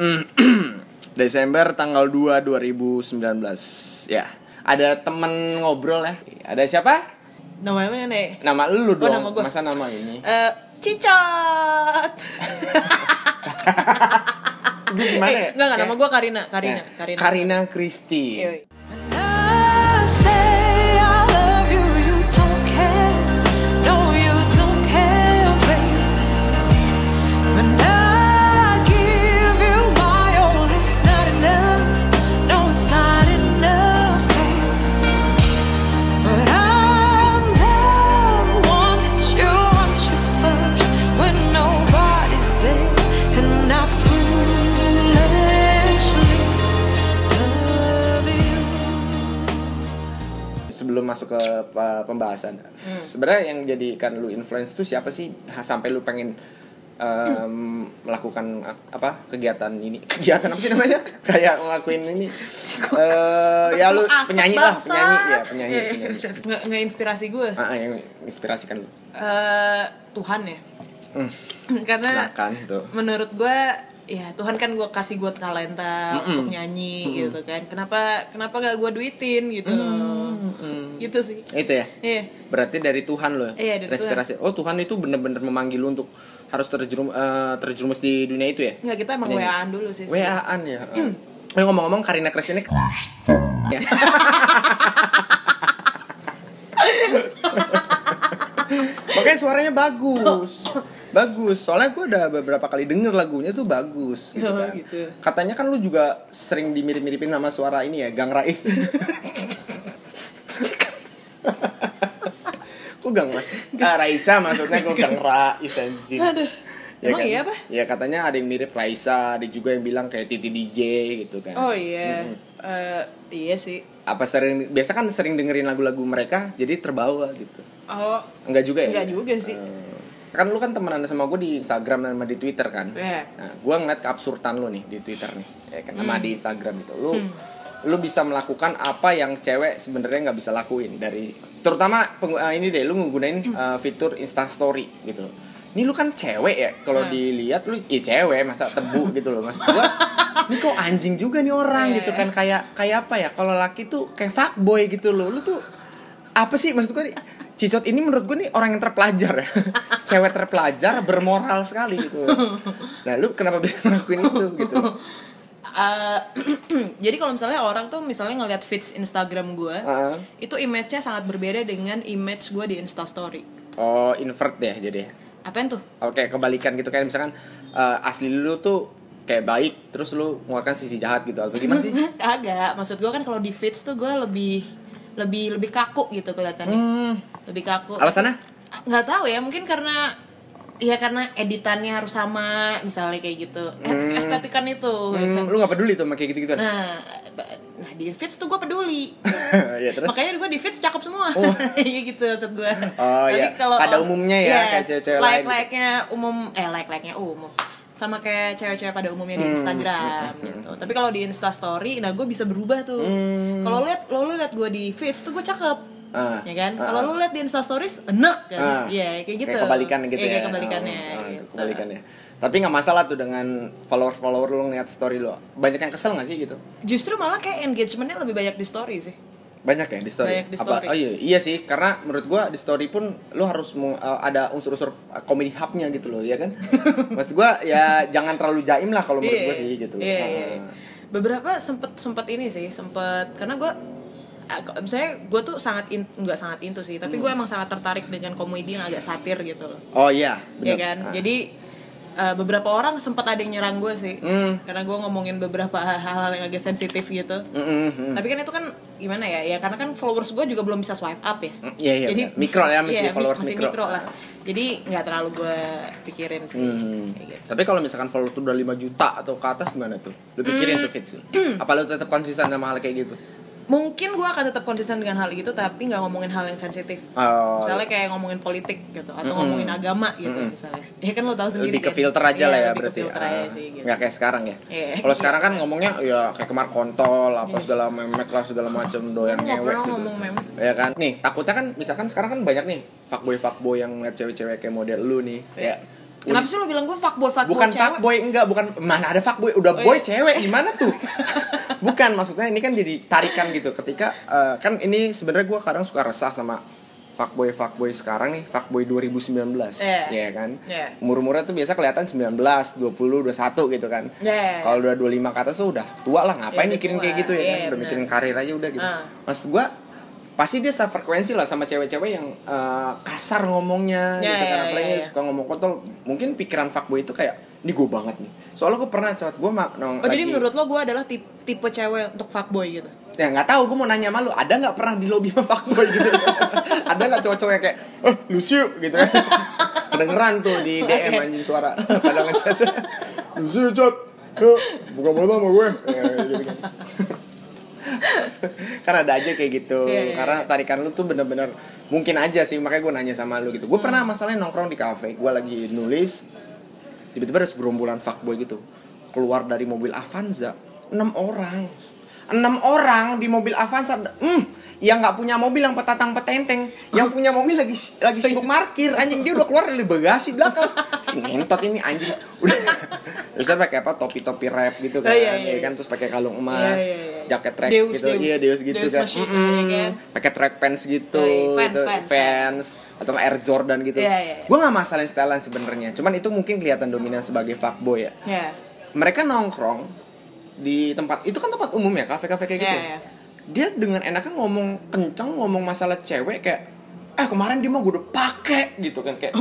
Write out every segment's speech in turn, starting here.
Desember tanggal 2 2019 ya ada temen ngobrol ya ada siapa Namanya nih? nama lu dong nama gua. masa nama ini Eh, Cicot. Gue gimana ya Eh, enggak enggak nama Kayak- gue Karina, Karina, Ya, Karina. Karina Kristi masuk ke pe- pembahasan. Hmm. sebenarnya yang jadikan lu influence itu siapa sih? Sampai lu pengen em, melakukan apa kegiatan ini. Kegiatan apa sih namanya? Kayak ngelakuin ini. Eh ya lu penyanyi lah penyanyi ya penyanyi, iya, penyanyi. nge-inspirasi gue Ah, ah, yang inspirasikan lu. Eh, Tuhan ya? Hmm, karena silakan tuh. menurut gue ya Tuhan kan gue kasih gue talenta untuk nyanyi gitu kan. Kenapa kenapa gak gue duitin gitu loh gitu sih itu ya iya berarti dari Tuhan lo Iya, dari Respirasi. oh Tuhan itu bener-bener memanggil lu untuk harus terjerum eh, terjerumus di dunia itu ya nggak kita emang waan dulu sih WA-an ya. Eh ngomong-ngomong Karina Kris ini Ya. Makanya suaranya bagus. Bagus. Soalnya gue udah beberapa kali denger lagunya tuh bagus gitu Oh, kan. gitu. Katanya kan lu juga sering dimirip-miripin sama suara ini ya, Gang Rais. Kok Gang Rais? Ah, Raisa maksudnya kok Gang Rais anjing. Aduh. Ya Emang kan? iya apa? Ya katanya ada yang mirip Raisa, ada juga yang bilang kayak Titi DJ gitu kan. oh iya Eh, iya sih Apa sering biasa kan sering dengerin lagu-lagu mereka jadi terbawa gitu. oh Enggak juga ya? Enggak juga sih. Eh, kan lu kan temenan sama gue di Instagram dan sama di Twitter kan. Iya. Nah, gue ngeliat keabsurdan lu nih di Twitter nih, ya kan sama Hmm. di Instagram itu. Lu lu bisa melakukan apa yang cewek sebenarnya nggak bisa lakuin dari terutama peng- eh, ini deh lu nggunain Hmm. eh, fitur Insta Story gitu. Ini lu kan cewek ya, kalau Hmm. dilihat lu iya cewek masa tebu gitu loh maksud gua. Ini kok anjing juga nih orang Iya, gitu iya. kan kayak kayak apa ya? Kalau laki tuh kayak fuckboy gitu loh. Lu tuh apa sih maksud gue nih Cicot ini menurut gue nih orang yang terpelajar ya Cewek terpelajar bermoral sekali gitu Nah lu kenapa bisa ngelakuin itu gitu Eh, jadi kalau misalnya orang tuh misalnya ngeliat feeds Instagram gue Ah. itu image-nya sangat berbeda dengan image gue di Instastory Oh invert deh jadi. Apaan tuh? Oke kebalikan gitu. Kayak misalkan eh, Asli lu tuh kayak baik Terus lu mengeluarkan sisi jahat gitu. Atau gimana sih? Agak, maksud gue kan kalau di feeds tuh gue lebih lebih lebih kaku gitu kelihatannya. Hmm, lebih kaku. Alasannya? nggak tahu ya mungkin karena ya karena editannya harus sama misalnya kayak gitu. Eh, estetikan itu. Ya kan? Hmm, lu gak peduli tuh kayak gitu-gitu nah ba- nah di feeds tuh gue peduli. Ya terus? Makanya gue di feeds cakep semua. Oh. iya gitu maksud gue Oh, iya. Pada umumnya ya, kayak cewek-cewek like like nya umum eh like like nya umum. Sama kayak cewek-cewek pada umumnya di Hmm. Instagram gitu. Tapi kalau di Insta Story nah gue bisa berubah tuh. Hmm. kalau lihat lo lihat gue di feeds tuh gue cakep Ah. ya kan Ah, kalau lu lihat di Insta Stories enak Ah. kan iya kayak gitu Kayak kebalikan gitu Iya, ya. kayak kebalikannya Oh, oh, gitu. kebalikannya. Tapi nggak masalah tuh dengan follower-follower lu ngeliat story lu. Banyak yang kesel nggak sih gitu? justru malah kayak engagementnya lebih banyak di story sih Banyak ya di story. Banyak di Apa- story. oh iya, iya sih, karena menurut gua di story pun lu harus uh, ada unsur-unsur uh, comedy hub-nya gitu loh, ya kan? Maksud gua ya jangan terlalu jaim lah kalau menurut Iya, gua sih gitu. iya, iya. Ah. beberapa sempet sempet ini sih sempet karena gue misalnya gue tuh sangat in, nggak sangat into sih tapi gue emang sangat tertarik dengan komedi yang agak satir gitu loh Oh iya, ya kan Ah. jadi eh, beberapa orang sempat ada yang nyerang gue sih Hmm. karena gue ngomongin beberapa hal-hal yang agak sensitif gitu Mm, mm, mm. tapi kan itu kan gimana ya ya karena kan followers gue juga belum bisa swipe up ya Mm, iya, iya, benar. Mikro ya, masih mi- followers masih mikro. mikro. lah jadi nggak terlalu gue pikirin sih Hmm. kayak gitu Tapi kalau misalkan follower tuh udah 5 juta atau ke atas gimana tuh? Lu pikirin tuh feeds lu. Apa lu tetap konsisten sama hal kayak gitu? Mungkin gue akan tetap konsisten dengan hal itu tapi nggak ngomongin hal yang sensitif Oh, misalnya kayak ngomongin politik gitu atau ngomongin agama gitu misalnya ya kan lo tahu sendiri lebih ke kan? filter aja Iya, lah ya lebih berarti. aja sih gitu nggak kayak sekarang ya. Iya. Kalau sekarang kan ngomongnya ya kayak kemar kontol apa segala memek lah segala macam doyan ngewek gitu. ngomong memek. Ya kan? Nih, takutnya kan misalkan sekarang kan banyak nih fuckboy fuckboy yang ngeliat cewek-cewek kayak model lu nih. Ya Kenapa sih lo bilang gue fuckboy fuckboy bukan cewek? fuckboy enggak bukan mana ada fuckboy udah Oh, boy iya. cewek gimana tuh bukan maksudnya ini kan jadi tarikan gitu ketika eh, kan ini sebenarnya gue kadang suka resah sama fuckboy fuckboy sekarang nih fuckboy 2019 Iya. ya kan Iya. umur umurnya tuh biasa kelihatan 19 20 21 gitu kan Iya. kalau udah 25 ke atas tuh udah tua lah ngapain Iya, udah mikirin tua. kayak gitu ya Iya, kan udah bener. mikirin karir aja udah gitu Ah. maksud gue pasti dia sefrekuensi lah sama cewek-cewek yang eh, kasar ngomongnya Iya, gitu kan iya, apalagi iya, iya. suka ngomong kontol mungkin pikiran fuckboy itu kayak ini gue banget nih soalnya gue pernah cowok gue mah nong Oh jadi lagi- menurut lo gue adalah tipe, tipe cewek untuk fuckboy gitu? ya nggak tahu gue mau nanya sama lu ada nggak pernah di lobby sama fuckboy gitu ada nggak cowok-cowok yang kayak eh lucu gitu kedengeran tuh di DM Oke. anjing suara pada ngechat lucu chat Yuk, buka foto sama gue Ya, gitu kan. kan ada aja kayak gitu. Iya, iya, karena tarikan lu tuh bener-bener mungkin aja sih makanya gue nanya sama lu gitu. Gue pernah masalahnya nongkrong di kafe gue lagi nulis tiba-tiba ada segerombolan fuckboy gitu. Keluar dari mobil Avanza enam orang. Enam orang di mobil Avanza hmm yang nggak punya mobil yang petatang petenteng yang punya mobil lagi lagi sibuk parkir anjing dia udah keluar dari bagasi belakang si ngentot ini anjing udah terus saya pakai apa topi topi rap gitu kan Oh, iya, iya, ya kan iya. terus pakai kalung emas Iya, iya, iya. jaket track Deus, gitu Deus. iya Deus gitu Deus kan Machine, Mm-mm. iya kan? pakai track pants gitu Oh, iya. Gitu. Vans, Vans, atau Air Jordan gitu Iya, iya, iya. gue nggak masalahin stylean sebenarnya cuman itu mungkin kelihatan dominan sebagai fuckboy ya Ya. mereka nongkrong di tempat itu kan tempat umum ya kafe-kafe kayak gitu Iya, ya. iya. Dia dengan enaknya ngomong kenceng ngomong masalah cewek kayak eh kemarin dia mah gue udah pakai gitu kan kayak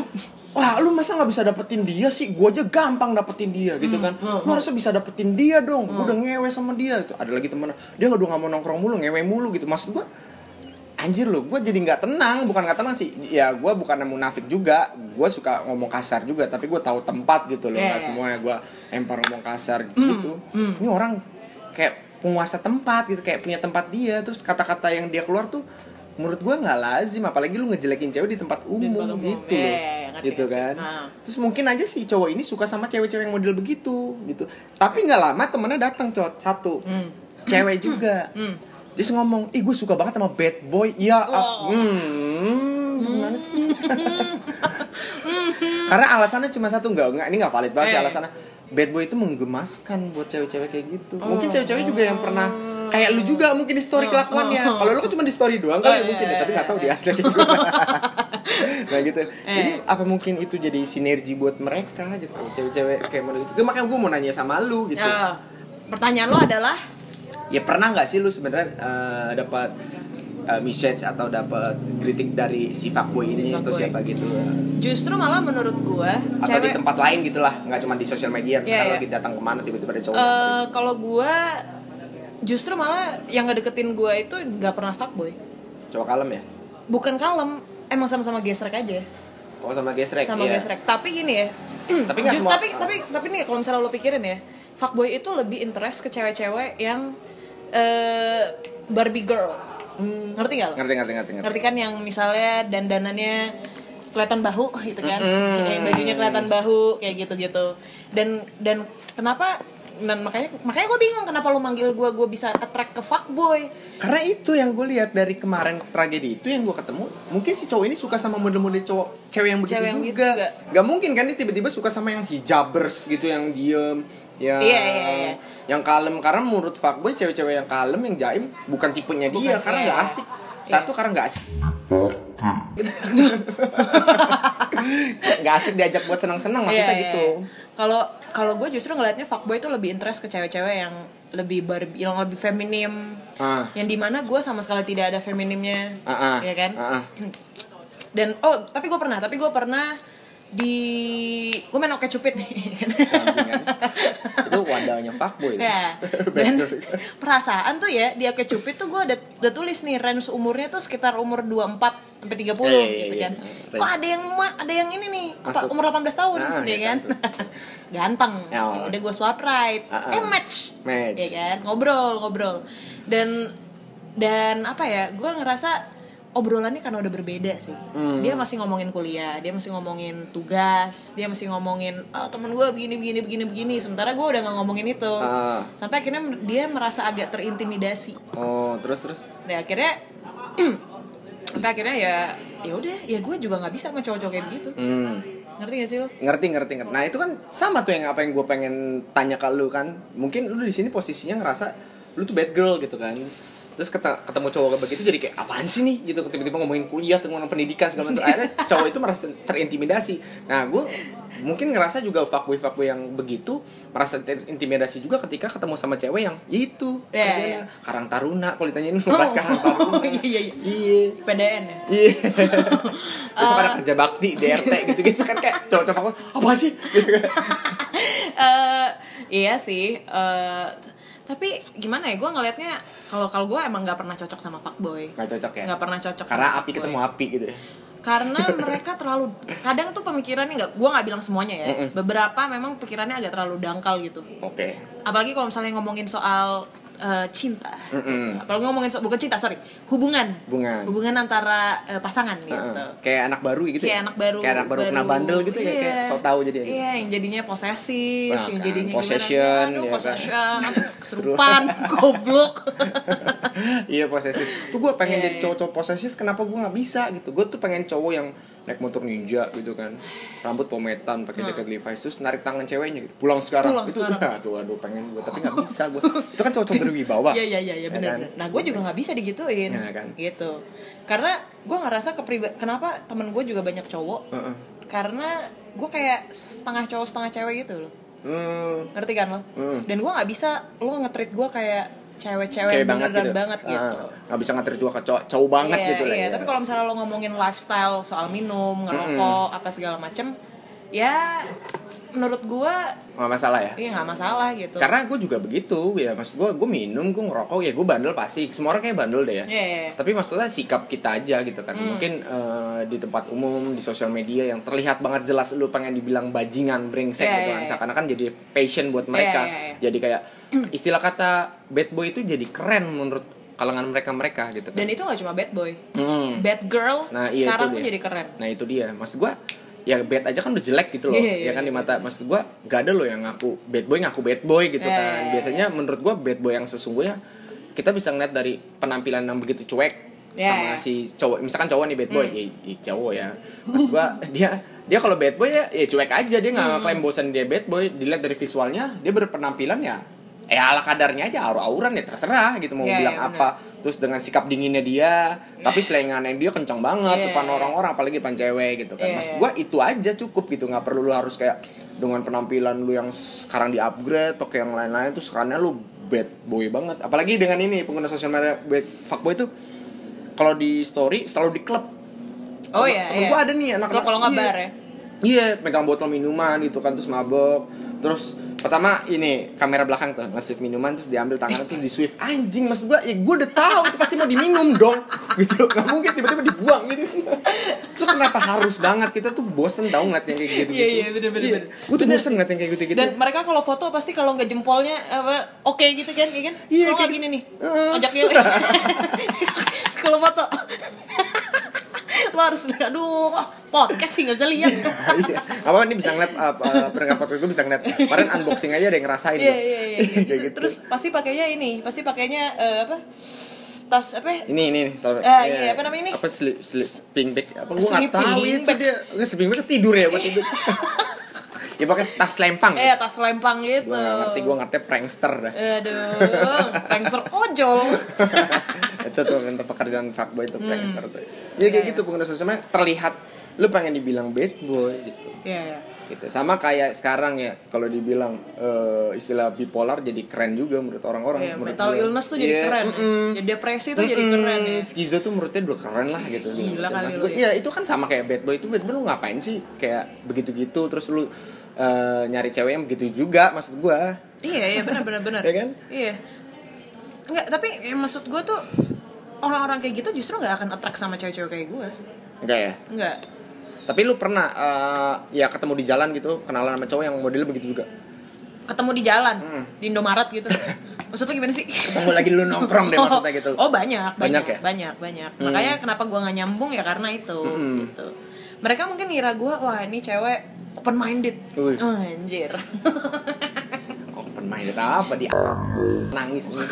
wah lu masa nggak bisa dapetin dia sih? Gue aja gampang dapetin dia gitu kan. lu harusnya bisa dapetin dia dong gue udah ngewe sama dia itu ada lagi temen dia nggak udah nggak mau nongkrong mulu ngewe mulu gitu. Maksud gue anjir lo gue jadi nggak tenang bukan nggak tenang sih. Ya gue bukan munafik juga gue suka ngomong kasar juga tapi gue tahu tempat gitu loh nggak iya. semuanya gue empar ngomong kasar gitu. ini orang kayak penguasa tempat gitu kayak punya tempat dia terus kata-kata yang dia keluar tuh menurut gue nggak lazim apalagi lu ngejelekin cewek di tempat umum, tempat umum. gitu Iya, loh gitu kan Nah. terus mungkin aja si cowok ini suka sama cewek-cewek yang model begitu gitu tapi nggak lama temennya datang cowok satu Hmm. cewek juga Hmm. Terus ngomong, ih gue suka banget sama bad boy Iya, Oh. hmm, gimana sih? Karena alasannya cuma satu, enggak, enggak ini enggak valid banget sih Eh. alasannya Bad boy itu menggemaskan buat cewek-cewek kayak gitu. Mungkin cewek-cewek juga yang pernah Kayak lu juga mungkin di story kelakuannya. Kalau lu kan cuma di story doang kali Oh, mungkin iya, ya Tapi iya, gak tahu iya. di asli kayak gimana. Nah gitu. Eh. Jadi apa mungkin itu jadi sinergi buat mereka gitu? Cewek-cewek kayak model gitu Makanya gue mau nanya sama lu gitu. Ya, pertanyaan lo adalah? Ya pernah nggak sih lu sebenarnya eh, dapat eh, message atau dapat kritik dari si fuckboy ini atau Fuckboy. siapa gitu. Justru malah menurut gue atau di cewek tempat lain gitulah nggak cuma di sosial media misalnya Iya, iya. lagi datang ke mana tiba-tiba ada cowok eh, kalau gue justru malah yang ngedeketin gue itu nggak pernah fuckboy. Cowok kalem ya? Bukan kalem emang sama-sama gesrek aja. Oh sama gesrek sama iya. gesrek. Tapi gini ya Tapi nggak just- semua- tapi tapi tapi nih kalau misalnya lo pikirin ya fuckboy itu lebih interest ke cewek-cewek yang eh Barbie girl ngerti gak lo? ngerti ngerti ngerti ngerti ngerti kan yang misalnya dandanannya kelihatan bahu gitu kan Mm-mm. kayak bajunya kelihatan bahu kayak gitu gitu dan dan kenapa dan makanya makanya gue bingung kenapa lu manggil gue gue bisa attract ke fuckboy karena itu yang gue lihat dari kemarin tragedi itu yang gue ketemu mungkin si cowok ini suka sama model-model cowok cewek yang begitu Cewek yang gitu juga juga. nggak mungkin kan dia tiba-tiba suka sama yang hijabers gitu yang diem yang Iya, iya, iya. yang kalem karena menurut fuckboy cewek-cewek yang kalem yang jaim bukan tipenya dia Bukan, karena iya. nggak asik satu karena nggak asik Gitu. nggak asik diajak buat senang-senang maksudnya Iya, iya, gitu iya. Kalau kalau gue justru ngelihatnya fuckboy itu lebih interest ke cewek-cewek yang lebih Barbie, yang lebih feminim, ah yang di mana gue sama sekali tidak ada feminimnya, ah ah ya kan? ah, ah. Dan oh tapi gue pernah, tapi gue pernah di gue main oke cupid nih. Kan. itu wadahnya fuckboy ya dan perasaan tuh ya di oke cupid tuh gue udah, udah tulis nih range umurnya tuh sekitar umur 24 sampai 30 Iya, iya, gitu iya. kan kok ada yang ma- ada yang ini nih Masuk. umur 18 tahun Nah, ya iya kan ganteng Ya, oh. udah gue swipe right Ah, ah. eh match Match. ya kan ngobrol ngobrol dan dan apa ya gue ngerasa obrolannya karena udah berbeda sih. Hmm. dia masih ngomongin kuliah dia masih ngomongin tugas dia masih ngomongin oh temen gue begini begini begini begini. Sementara gue udah nggak ngomongin itu. Ah. sampai akhirnya dia merasa agak terintimidasi. Oh terus terus? Dan akhirnya sampai akhirnya ya ya udah ya gue juga nggak bisa sama cowok-cowok kayak begitu. Hmm. Ngerti gak sih lo ngerti ngerti ngerti. Nah itu kan sama tuh yang apa yang gue pengen tanya ke lu kan. Mungkin lu di sini posisinya ngerasa lu tuh bad girl gitu kan terus ketemu cowok begitu jadi kayak apaan sih nih gitu tiba-tiba ngomongin kuliah ngomongin pendidikan segala macam akhirnya cowok itu merasa terintimidasi nah gue mungkin ngerasa juga fuckboy fuckboy yang begitu merasa terintimidasi juga ketika ketemu sama cewek yang itu Iya, kerjanya iya. karang taruna kalau ditanyain ngebahas karang taruna Oh, iya, iya, iya. iya PDN ya Iya. Besok ada kerja bakti DRT gitu-gitu kan kayak cowok-cowok apa sih? Gitu kan. Eh, iya sih eh, t- tapi gimana ya gue ngelihatnya kalau kalau gue emang nggak pernah cocok sama fuckboy Nggak cocok ya. nggak pernah cocok Karena sama api fuckboy. ketemu api gitu ya. karena mereka terlalu kadang tuh pemikirannya nggak gue nggak bilang semuanya ya Mm-mm. beberapa memang pikirannya agak terlalu dangkal gitu Oke. apalagi kalau misalnya ngomongin soal eh, cinta Mm-mm. apalagi ngomongin soal bukan cinta sorry hubungan Hubungan. hubungan antara eh, pasangan gitu Heeh. Kayak anak baru gitu kayak ya. anak baru Kayak anak baru, kena bandel gitu ya kayak Iya. so tau jadi. iya yang jadinya posesif Nah, yang kan, jadinya possession, gimana, aduh ya kan. possession kesurupan goblok iya posesif. Tuh gue pengen Iya, jadi iya. cowok-cowok posesif kenapa gue nggak bisa gitu. Gue tuh pengen cowok yang naik motor ninja gitu kan rambut pometan pakai jaket Levi's terus narik tangan ceweknya gitu pulang sekarang. Pulang itu sekarang. aduh aduh pengen gue tapi nggak bisa gue itu kan cowok-cowok berwibawa Iya iya iya iya Ya benar. kan? Nah gue juga nggak bisa digituin. Ya kan? Gitu. Karena gue ngerasa kepribadian. Kenapa temen gue juga banyak cowok? Heeh. Karena gue kayak setengah cowok setengah cewek gitu loh. Hmm. Ngerti kan lo? Hmm. Dan gue nggak bisa lo nge-treat gue kayak cewek-cewek cewek banget gitu. banget gitu. Ah, nggak bisa ngatur juga ke cowok, cowok banget iya, gitu lah. Iya, ya. tapi kalau misalnya lo ngomongin lifestyle soal minum, ngerokok, apa segala macem, ya menurut gue nggak masalah ya. iya nggak masalah gitu. Karena gue juga begitu ya, maksud gue gue minum, gue ngerokok ya gue bandel pasti. Semua orang kayak bandel deh ya. Iya, iya, iya. Tapi maksudnya sikap kita aja gitu kan. Hmm. Mungkin eh, di tempat umum, di sosial media yang terlihat banget jelas lu pengen dibilang bajingan, brengsek Iya, gitu iya, kan. iya. Seakan-akan jadi passion buat mereka. iya, iya. Jadi kayak istilah kata bad boy itu jadi keren menurut kalangan mereka-mereka gitu kan. Dan itu nggak cuma bad boy, Hmm. bad girl Nah, iya, sekarang pun jadi keren. Nah itu dia, maksud gua ya bad aja kan udah jelek gitu loh, Iya, iya, ya kan di iya. mata maksud gua gak ada loh yang ngaku bad boy ngaku bad boy gitu Iya, kan. iya, iya. Biasanya menurut gua bad boy yang sesungguhnya kita bisa ngeliat dari penampilan yang begitu cuek Iya, sama iya. si cowok, misalkan cowok nih bad boy, Hmm. ya, ya cowok ya. Maksud gua dia dia kalau bad boy ya, ya cuek aja dia nggak Hmm. klaim bosan dia bad boy, dilihat dari visualnya dia berpenampilan ya eh ala kadarnya aja aura-auran ya terserah gitu mau Iya, bilang iya, bener. apa terus dengan sikap dinginnya dia tapi selengannya dia kencang banget Iya, depan iya. orang-orang apalagi depan cewek gitu kan Iya, maksud iya. gua itu aja cukup gitu nggak perlu lu harus kayak dengan penampilan lu yang sekarang di upgrade pakai yang lain-lain tuh sekarangnya lu bad boy banget apalagi dengan ini pengguna sosial media bad fuckboy itu kalau di story selalu di klub Oh iya, iya. gua ada nih anak Klub kalau nggak bar ya. Iya, pegang botol minuman gitu kan terus mabok. Terus pertama ini kamera belakang tuh nge-swift minuman terus diambil tangannya terus di swift anjing maksud gua ya gua udah tahu itu pasti mau diminum dong gitu nggak mungkin tiba-tiba dibuang gitu terus kenapa harus banget kita tuh bosen tau ngeliat yang kayak gitu Iya, iya, bener, bener, bener. gue tuh bosen ngeliat yang kayak gitu gitu Dan mereka kalau foto pasti kalau nggak jempolnya apa oke gitu kan, iya kan? Iya, nggak kayak- gini nih, Heeh. ajak dia. kalau foto. Lo harus aduh, oh, podcast sih nggak bisa lihat. iya apa ini bisa ngeliat uh, pendengar podcast itu bisa ngeliat kemarin unboxing aja ada yang ngerasain Iya iya iya. kayak Gitu. gitu Terus pasti pakainya ini, pasti pakainya eh, apa? Tas apa? ini ini nih salah- Ah, iya, apa namanya ini? apa sleep sleeping bag apa gua nggak tahu itu dia nggak sleeping bag tidur ya buat tidur ya pakai tas lempang Eh, tas lempang gitu. gue gak ngerti gue ngerti prankster dah Aduh, prankster ojol. itu tuh untuk pekerjaan fuckboy itu prankster tuh ya kayak iya. gitu pengguna sosial media terlihat lu pengen dibilang bad boy gitu Iya, iya. gitu sama kayak sekarang ya kalau dibilang eh, istilah bipolar jadi keren juga menurut orang-orang Iya, menurut mental gua. illness tuh jadi Iya, keren. ya. mm-mm. Jadi depresi tuh jadi Mm-mm. keren ya. Skizo tuh menurutnya udah keren lah gitu Gila kali Maksud lu gua, ya. Iya itu kan sama kayak bad boy itu bad boy lu ngapain sih kayak begitu-gitu terus lu eh, nyari cewek yang begitu juga maksud gua Iya, iya benar benar benar. Iya kan? Iya. Enggak, tapi ya, maksud gue tuh orang-orang kayak gitu justru nggak akan attract sama cewek-cewek kayak gue. enggak ya Enggak. tapi lu pernah eh, ya ketemu di jalan gitu kenalan sama cowok yang modelnya begitu juga Ketemu di jalan, Hmm. di Indomaret gitu. Maksudnya gimana sih? ketemu lagi lu nongkrong deh maksudnya gitu Oh, banyak, Banyak banyak, ya? banyak, banyak. Hmm. Makanya kenapa gua nggak nyambung ya karena itu Hmm. gitu. Mereka mungkin ngira gua wah ini cewek open minded. Oh, anjir. open minded apa dia nangis nih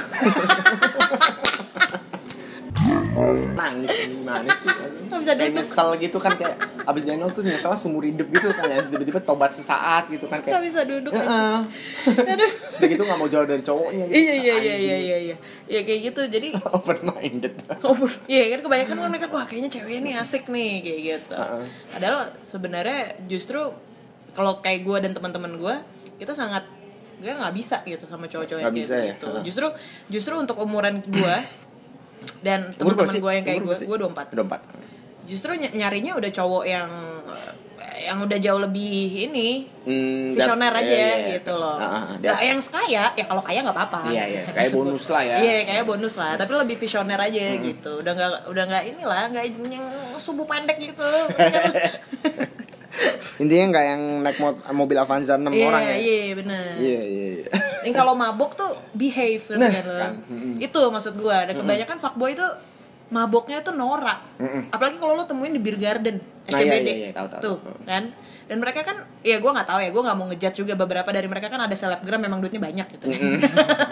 nangis gimana sih Nggak bisa kayak nyesel gitu kan kayak abis Daniel tuh nyesel seumur hidup gitu kan ya tiba-tiba tobat sesaat gitu kan Gak kayak bisa duduk. Heeh. Aduh. udah gitu nggak mau jauh dari cowoknya gitu Iya iya iya iya iya iya. Ya kayak gitu. Jadi open minded Oh, iya kan kebanyakan kan mereka wah kayaknya cewek ini asik nih kayak gitu. Heeh. Padahal sebenarnya justru kalau kayak gue dan teman-teman gue kita sangat gue nggak bisa gitu sama cowok-cowok yang kayak ya? gitu. Heeh. Justru justru untuk umuran gue dan teman-teman gue yang kayak gue, gue 24 Udah empat Justru ny- nyarinya udah cowok yang yang udah jauh lebih ini Hmm, visioner aja iya, iya. gitu loh. Dia- Nah, yang kaya ya kalau kaya nggak apa-apa. Iya, iya. Kayak bonus lah ya. Iya, kayak bonus lah. Tapi lebih visioner aja Hmm. gitu. Udah nggak udah nggak inilah, nggak yang subuh pendek gitu. intinya nggak yang naik mo- mobil Avanza 6 Iya, orang ya iya, benar. iya iya iya. Yang kalau mabok tuh behave kan, Nah, kan. Mm-mm. Itu maksud gua. Dan kebanyakan fuckboy tuh maboknya tuh norak. Apalagi kalau lo temuin di beer garden, Nah, SCBD. iya, iya, iya, tahu, tahu, tuh, tahu. kan? Dan mereka kan ya gua nggak tahu ya, gua nggak mau ngejudge juga beberapa dari mereka kan ada selebgram memang duitnya banyak gitu. kan.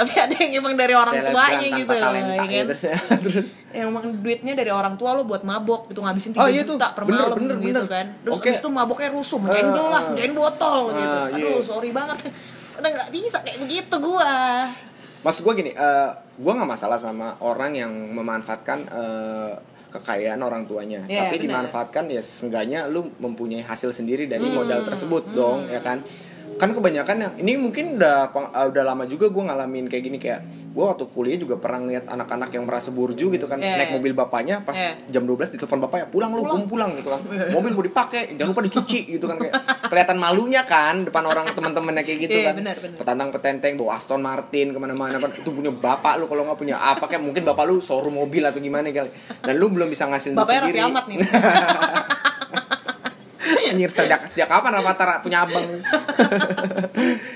Tapi ada yang emang dari orang Selebgram tuanya gitu. loh, talenta, ya ya, kan? terus, terus. Yang emang duitnya dari orang tua lo buat mabok gitu ngabisin 3 Oh, iya juta per Bener, malam bener, gitu bener. kan. Terus abis itu maboknya rusuh mencain Ah, gelas ah. mencain botol gitu. Ah, aduh iya. sorry banget. Udah nggak bisa kayak begitu gua. Maksud gue gini eh gue nggak masalah sama orang yang memanfaatkan eh, kekayaan orang tuanya. Iya, tapi benar. dimanfaatkan ya seenggaknya lu mempunyai hasil sendiri dari Hmm, modal tersebut dong ya kan kan kebanyakan yang ini mungkin udah eh, udah lama juga gue ngalamin kayak gini kayak gue waktu kuliah juga pernah ngeliat anak-anak yang merasa burju gitu kan Iya. naik mobil bapaknya pas Iya. jam 12 ditelepon bapaknya pulang lu gue pulang gitu kan mobil gue dipakai jangan lupa dicuci gitu kan kayak kelihatan malunya kan depan orang teman-temannya kayak gitu Iya, kan benar, benar. petantang petenteng bawa Aston Martin ke mana-mana kan itu punya bapak lu kalau nggak punya apa kayak mungkin bapak lu showroom mobil atau gimana kali dan lu belum bisa ngasih bapaknya Raffi sendiri Ahmad nih Anjir sejak sejak kapan Rafatara punya abang?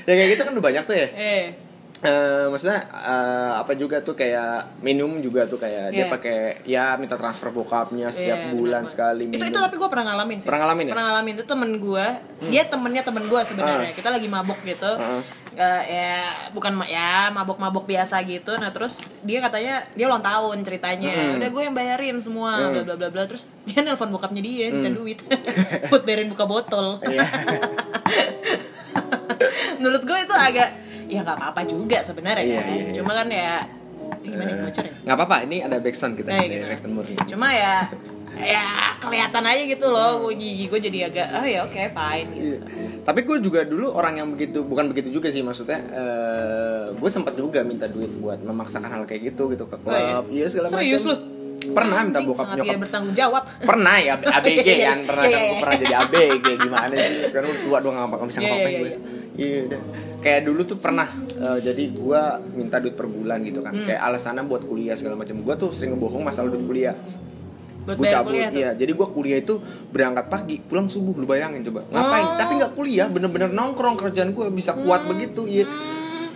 Ya kayak gitu kan udah banyak tuh ya. Eh Eh, maksudnya eh, apa juga tuh kayak minum juga tuh kayak dia Iya. pakai ya minta transfer bokapnya setiap Iya, bulan benar, sekali itu minum. itu tapi gue pernah ngalamin sih Pernah ngalamin ya? pernah ngalamin itu temen gue dia temennya temen gue sebenarnya Ah. kita lagi mabok gitu Ah. Eh, ya bukan ya mabok-mabok biasa gitu nah terus dia katanya dia ulang tahun ceritanya Hmm. udah gue yang bayarin semua Hmm. bla bla bla bla terus dia nelpon bokapnya dia minta duit buat bayarin buka botol Iya. menurut gue itu agak ya nggak apa-apa juga sebenarnya Iya, kan iya, iya. cuma kan ya gimana nih bocor ya nggak apa-apa ini ada backsound kita Nah, gitu. backsound murni cuma ya ya kelihatan aja gitu loh gue gigi gue jadi agak oh ya oke fine gitu Iya. Tapi gue juga dulu orang yang begitu, bukan begitu juga sih maksudnya. eh gue sempat juga minta duit buat memaksakan hal kayak gitu gitu ke Oh, iya? klub, iya segala macam. Serius lu? Pernah minta bokap sangat nyokap. bertanggung jawab Pernah ya ABG Iya, kan, pernah kan gue pernah jadi ABG gimana sih? Sekarang tua doang nggak bisa ngapain iya, gue. Iya. Udah. Kayak dulu tuh pernah eh, jadi gue minta duit per bulan gitu kan. Hmm. Kayak alasannya buat kuliah segala macam. Gue tuh sering ngebohong masalah duit kuliah. gue cabut kuliah tuh iya jadi gue kuliah itu berangkat pagi pulang subuh lu bayangin coba ngapain Oh. tapi nggak kuliah bener-bener nongkrong kerjaan gue bisa kuat begitu iya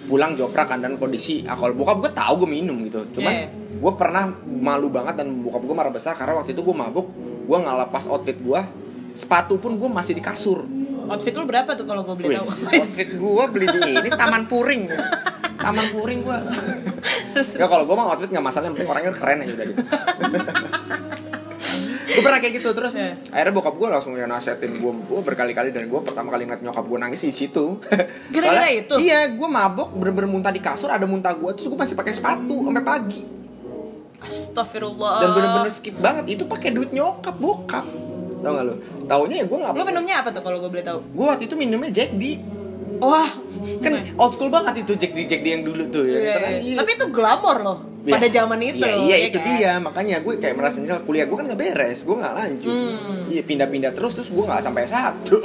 pulang joprak kan dan kondisi alkohol bokap gue tahu gue minum gitu cuman Iya. gue pernah malu banget dan bokap gue marah besar karena waktu itu gue mabuk gue nggak lepas outfit gue sepatu pun gue masih di kasur outfit lu berapa tuh kalau gue beli tahu? outfit gue beli di ini taman puring. Taman puring gue ya kalau gue mah outfit nggak masalah yang penting orangnya keren aja udah gitu. Gue pernah kayak gitu terus Iya. akhirnya bokap gue langsung yang nasehatin gue gue berkali-kali dan gue pertama kali ngeliat nyokap gue nangis di situ. Gara-gara itu? iya gue mabok bener-bener muntah di kasur ada muntah gue terus gue masih pakai sepatu sampai pagi. Astagfirullah. Dan bener-bener skip banget itu pakai duit nyokap bokap tau gak lu? Taunya ya gue nggak lu minumnya apa tuh kalau gue boleh tahu? Gue waktu itu minumnya Jack D. Wah. Kan old school banget itu Jack D Jack D yang dulu tuh ya Iya, Karena iya. iya. tapi itu glamor loh Iya. pada zaman itu Iya, iya ya itu kan? dia. Makanya gue kayak merasa nyesel kuliah gue kan nggak beres gue nggak lanjut. Hmm. iya pindah-pindah terus terus gue nggak sampai satu.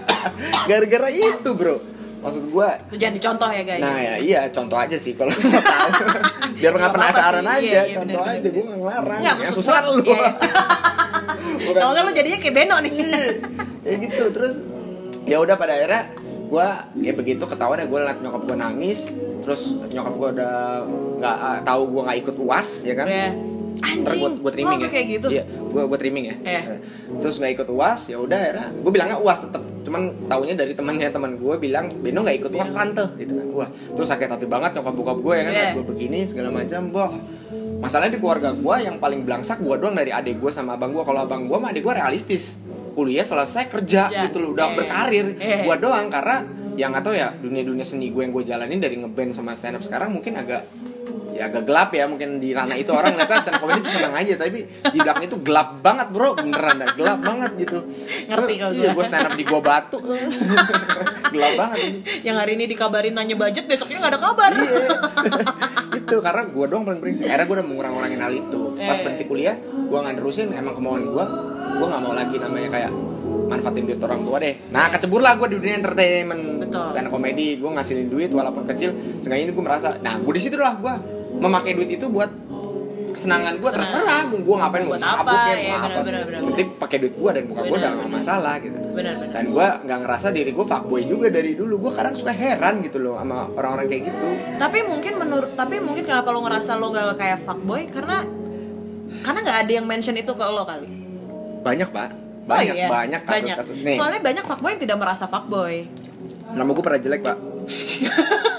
Gara-gara itu bro. Maksud gue Itu jangan dicontoh ya guys. Nah ya iya contoh aja sih kalau mau tahu. Biar nggak apa-apa penasaran sih, aja iya, iya, contoh bener, aja gue ngelarang. Nggak, yang susah gua- lu iya. Kalau nggak lu jadinya kayak Beno nih. Ya gitu. Terus ya udah pada akhirnya gue ya begitu ketahuan ya gue ngeliat nyokap gue nangis. Terus nyokap gue udah nggak ah, tahu gue nggak ikut uas ya kan. Ntar anjing gue trimming ya. kayak gitu? Iya gue gue trimming ya. Iya. terus nggak ikut uas ya udah akhirnya gue bilangnya uas tetep. Cuman taunya dari temannya teman gue bilang Beno nggak ikut uas tante. Gitu kan. Wah terus sakit hati banget nyokap bokap gue ya kan Iya. gue begini segala macam boh masalahnya di keluarga gue yang paling belangsak gue doang dari adik gue sama abang gue kalau abang gue sama adik gue realistis kuliah selesai kerja Kerja. gitu loh udah Iya. berkarir Iya. gue doang karena yang atau ya dunia dunia seni gue yang gue jalanin dari ngeband sama stand up sekarang mungkin agak ya agak gelap ya mungkin di ranah itu orang lihat stand up comedy itu senang aja tapi di belakang itu gelap banget bro. Beneran dah gelap banget gitu. Ngerti kalau iya gua. gue stand up di gua batu. Gelap banget. Yang hari ini dikabarin nanya budget besoknya nggak ada kabar. Iya. Itu karena gue doang paling brengsek akhirnya gue udah mengurang-urangin hal itu. Pas Eh. berhenti kuliah gue nggak nerusin emang kemauan gue gue nggak mau lagi namanya kayak manfaatin duit orang tua deh. Nah kecebur lah gue di dunia entertainment. Betul. stand up comedy gue ngasilin duit walaupun kecil. Seenggaknya ini gue merasa nah gue di situ lah gue memakai duit itu buat kesenangan gue terserah mau gue ngapain mau apa, ya, mau apa. penting pakai duit gue dan muka gue benar. masalah gitu. Benar benar dan gue nggak ngerasa diri gue fuckboy juga dari dulu. Gue kadang suka heran gitu loh sama orang-orang kayak gitu. Tapi mungkin menurut tapi mungkin kenapa lo ngerasa lo gak kayak fuckboy? Karena karena nggak ada yang mention itu ke lo kali. Banyak pak. Oh banyak iya, banyak kasus-kasus nih. Soalnya banyak fuckboy yang tidak merasa fuckboy. Nama gue pernah jelek pak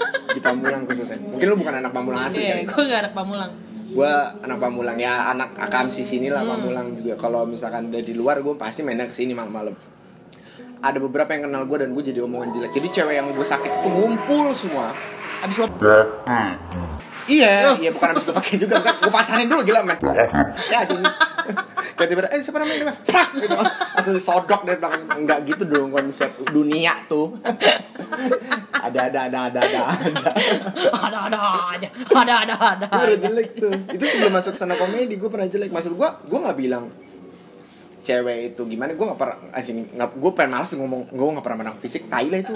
Pamulang khususnya. Mungkin lu bukan anak Pamulang asli iya kan gue gak anak pamulang. Gue anak Pamulang. Ya anak akamsi sini lah Hmm. Pamulang juga. Kalau misalkan dari luar gue pasti mainnya ke sini malam-malam ada beberapa yang kenal gue dan gue jadi omongan jelek. Jadi cewek yang gue sakit itu ngumpul semua abis lo Iya, iya bukan habis gue pakai juga, bukan gue pacarin dulu gila men. Ya jadi kayak tiba eh siapa namanya? Dia, Prak gitu. Langsung disodok dari belakang. Enggak gitu dong konsep dunia tuh. ada ada ada ada ada ada. ada ada aja ada ada ada Gue udah jelek tuh. Itu sebelum masuk sana komedi gue pernah jelek. Maksud gue, gue nggak bilang cewek itu gimana gue nggak pernah asing nggak gue pengen males ngomong gue nggak pernah menang fisik tai lah itu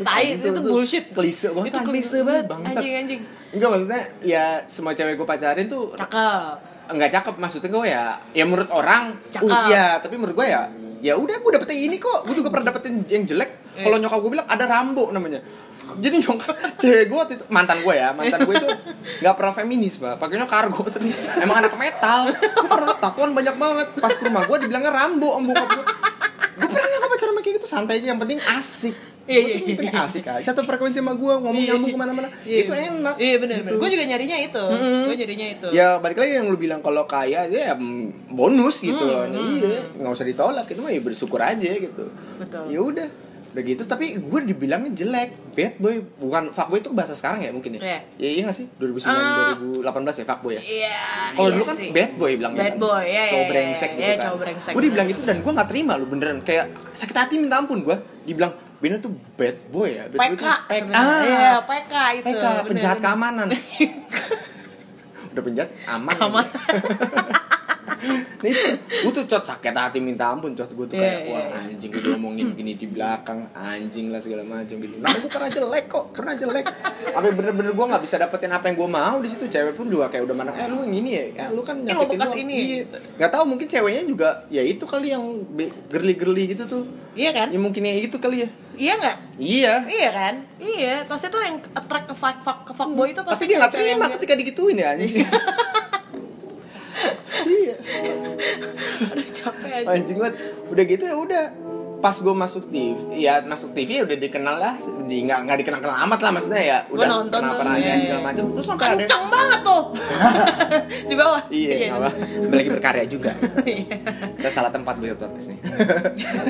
tai itu, Itu- bullshit. klise banget, itu klise banget anjing anjing. Enggak maksudnya ya semua cewek gue pacarin tuh cakep. Enggak cakep maksudnya gue ya ya menurut orang Cakep. uh, ya tapi menurut gue ya ya udah gue dapetnya ini kok. Gue juga pernah dapetin yang jelek. Kalau nyokap gue bilang ada rambo namanya. Jadi nyokap cewek gue waktu itu mantan gue ya mantan gue itu nggak pernah feminis pak pakainya kargo terus emang anak metal. Tatuan banyak banget. Pas ke rumah gue dibilangnya rambo sama bokap gue gue pernah kok pacaran sama kayak gitu? Santai aja yang penting asik Iya, iya, pengen asik aja satu frekuensi sama gue ngomong Iya, nyambung iya. ke mana-mana Iya. itu enak iya benar gitu. gue juga nyarinya itu Mm-mm. gue nyarinya itu Ya balik lagi yang lu bilang kalau kaya dia ya bonus gitu loh. Hmm, Nah, Iya, nggak usah ditolak itu mah ya bersyukur aja gitu. Betul. Ya udah, udah gitu tapi gue dibilangnya jelek, bad boy, bukan fuckboy itu bahasa sekarang ya mungkin ya. Iya. Ya iya nggak sih? 2009 Ah. 2018 ya fuckboy ya. iya Kalau iya dulu kan sih. bad boy bilangnya. Bad kan. boy, ya, Cowok ya, brengsek ya, gitu ya, kan. cowok Gue dibilang gitu dan gue nggak terima lu beneran kayak sakit hati minta ampun gue. Dibilang Bina tuh bad boy ya. Bad boy PK tuh PK. sebenarnya. Iya, PK itu PK bener, penjahat bener. keamanan. Udah penjahat aman. Aman. itu gue tuh cot sakit hati minta ampun cot. Gue tuh Iya, kayak iya, wah iya. anjing gue diomongin gini di belakang anjing lah segala macam gitu. Nah gue pernah jelek kok pernah jelek. Sampai bener-bener gue nggak bisa dapetin apa yang gue mau di situ. Cewek pun juga kayak udah mana eh lu yang ini ya ya lu kan Eh, nyakitin doang." ini. Iya. nggak tahu mungkin ceweknya juga ya itu kali yang gerli-gerli gitu tuh. Iya kan? Ya mungkin ya itu kali ya. Iya nggak? Iya. Iya kan? Iya. Pasti tuh yang attract ke fuck, fuck, ke fuckboy itu pasti tapi dia nggak terima ketika digituin ya anjing iya. Aduh capek aja. Anjing banget. Udah gitu ya udah. Pas gue masuk TV ya masuk TV ya udah dikenal lah. Di nggak nggak dikenal kenal amat lah maksudnya ya. Gua udah nonton tuh, pernah iya, segala iya. macam terus sampai ada kenceng banget tuh. Di bawah. Iya nggak apa lagi berkarya juga. Iya. kita salah tempat buat podcast nih.